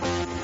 Bye.